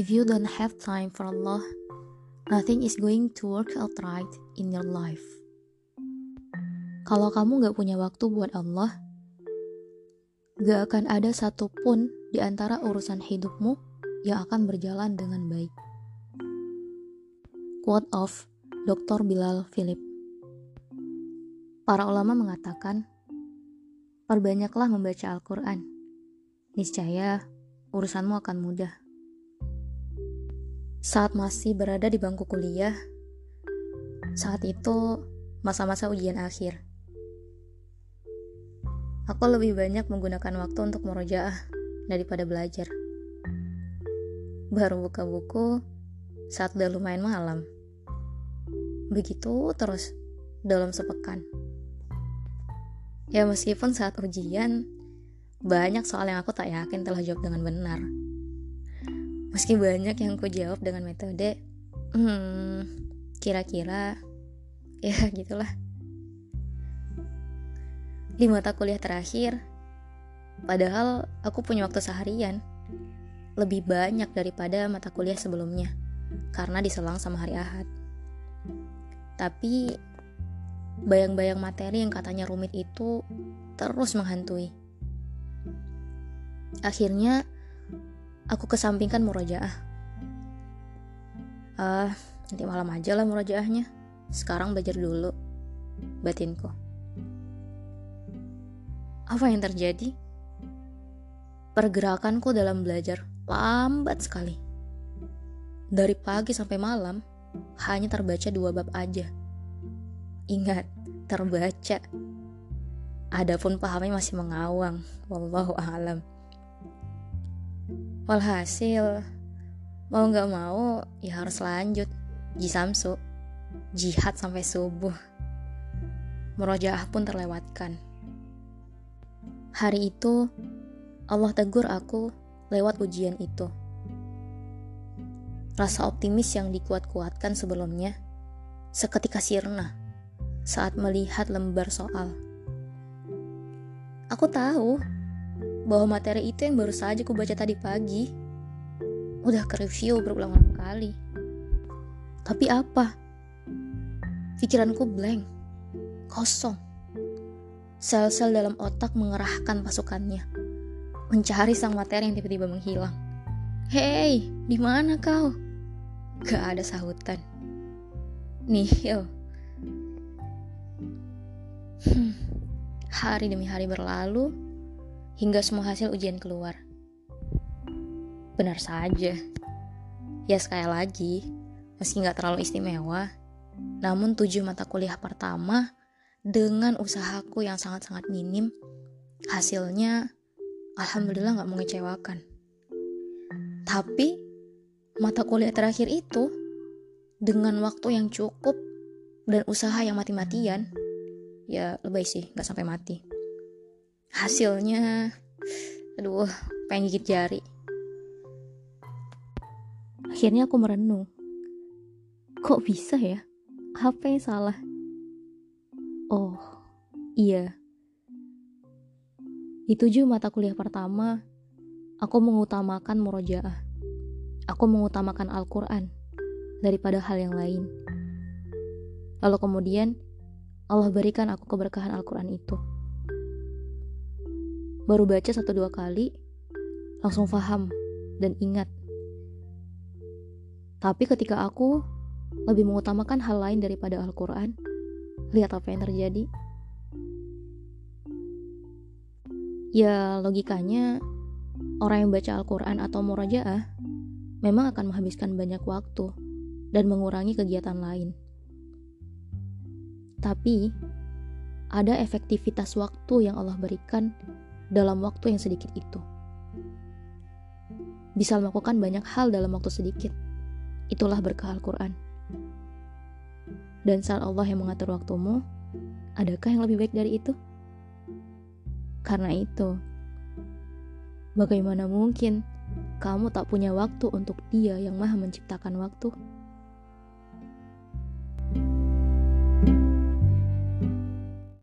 If you don't have time for Allah, nothing is going to work out right in your life. Kalau kamu gak punya waktu buat Allah, gak akan ada satupun di antara urusan hidupmu yang akan berjalan dengan baik. Quote of Dr. Bilal Philip Para ulama mengatakan, perbanyaklah membaca Al-Quran. Niscaya urusanmu akan mudah. Saat masih berada di bangku kuliah, saat itu masa-masa ujian akhir. Aku lebih banyak menggunakan waktu untuk merojaah daripada belajar. Baru buka buku saat udah lumayan malam. Begitu terus dalam sepekan. Ya meskipun saat ujian, banyak soal yang aku tak yakin telah jawab dengan benar. Meski banyak yang ku jawab dengan metode, hmm, kira-kira, ya gitulah. Di mata kuliah terakhir, padahal aku punya waktu seharian, lebih banyak daripada mata kuliah sebelumnya, karena diselang sama hari Ahad. Tapi, bayang-bayang materi yang katanya rumit itu terus menghantui. Akhirnya, aku kesampingkan murojaah. Ah, nanti malam aja lah murojaahnya. Sekarang belajar dulu, batinku. Apa yang terjadi? Pergerakanku dalam belajar lambat sekali. Dari pagi sampai malam, hanya terbaca dua bab aja. Ingat, terbaca. Adapun pahamnya masih mengawang. Wallahu a'lam. Walhasil, mau gak mau ya harus lanjut. Jisamsu, jihad sampai subuh. Merojaah pun terlewatkan. Hari itu, Allah tegur aku lewat ujian itu. Rasa optimis yang dikuat-kuatkan sebelumnya seketika sirna saat melihat lembar soal. Aku tahu bahwa materi itu yang baru saja ku baca tadi pagi. Udah ke review berulang-ulang kali. Tapi apa? Pikiranku blank, kosong. Sel-sel dalam otak mengerahkan pasukannya, mencari sang materi yang tiba-tiba menghilang. Hei, di mana kau? Gak ada sahutan. Nihil. Hmm. Hari demi hari berlalu, hingga semua hasil ujian keluar. Benar saja. Ya sekali lagi, meski nggak terlalu istimewa, namun tujuh mata kuliah pertama dengan usahaku yang sangat-sangat minim, hasilnya alhamdulillah nggak mengecewakan. Tapi mata kuliah terakhir itu dengan waktu yang cukup dan usaha yang mati-matian, ya lebay sih nggak sampai mati hasilnya aduh pengen gigit jari. Akhirnya aku merenung. Kok bisa ya? Apa yang salah? Oh iya. Di tujuh mata kuliah pertama aku mengutamakan murojaah. Aku mengutamakan Al-Quran daripada hal yang lain. Lalu kemudian Allah berikan aku keberkahan Al-Quran itu baru baca satu dua kali, langsung paham dan ingat. Tapi ketika aku lebih mengutamakan hal lain daripada Al-Quran, lihat apa yang terjadi. Ya logikanya, orang yang baca Al-Quran atau murajaah memang akan menghabiskan banyak waktu dan mengurangi kegiatan lain. Tapi, ada efektivitas waktu yang Allah berikan dalam waktu yang sedikit itu. Bisa melakukan banyak hal dalam waktu sedikit. Itulah berkah Al-Quran. Dan saat Allah yang mengatur waktumu, adakah yang lebih baik dari itu? Karena itu, bagaimana mungkin kamu tak punya waktu untuk Dia yang Maha Menciptakan waktu?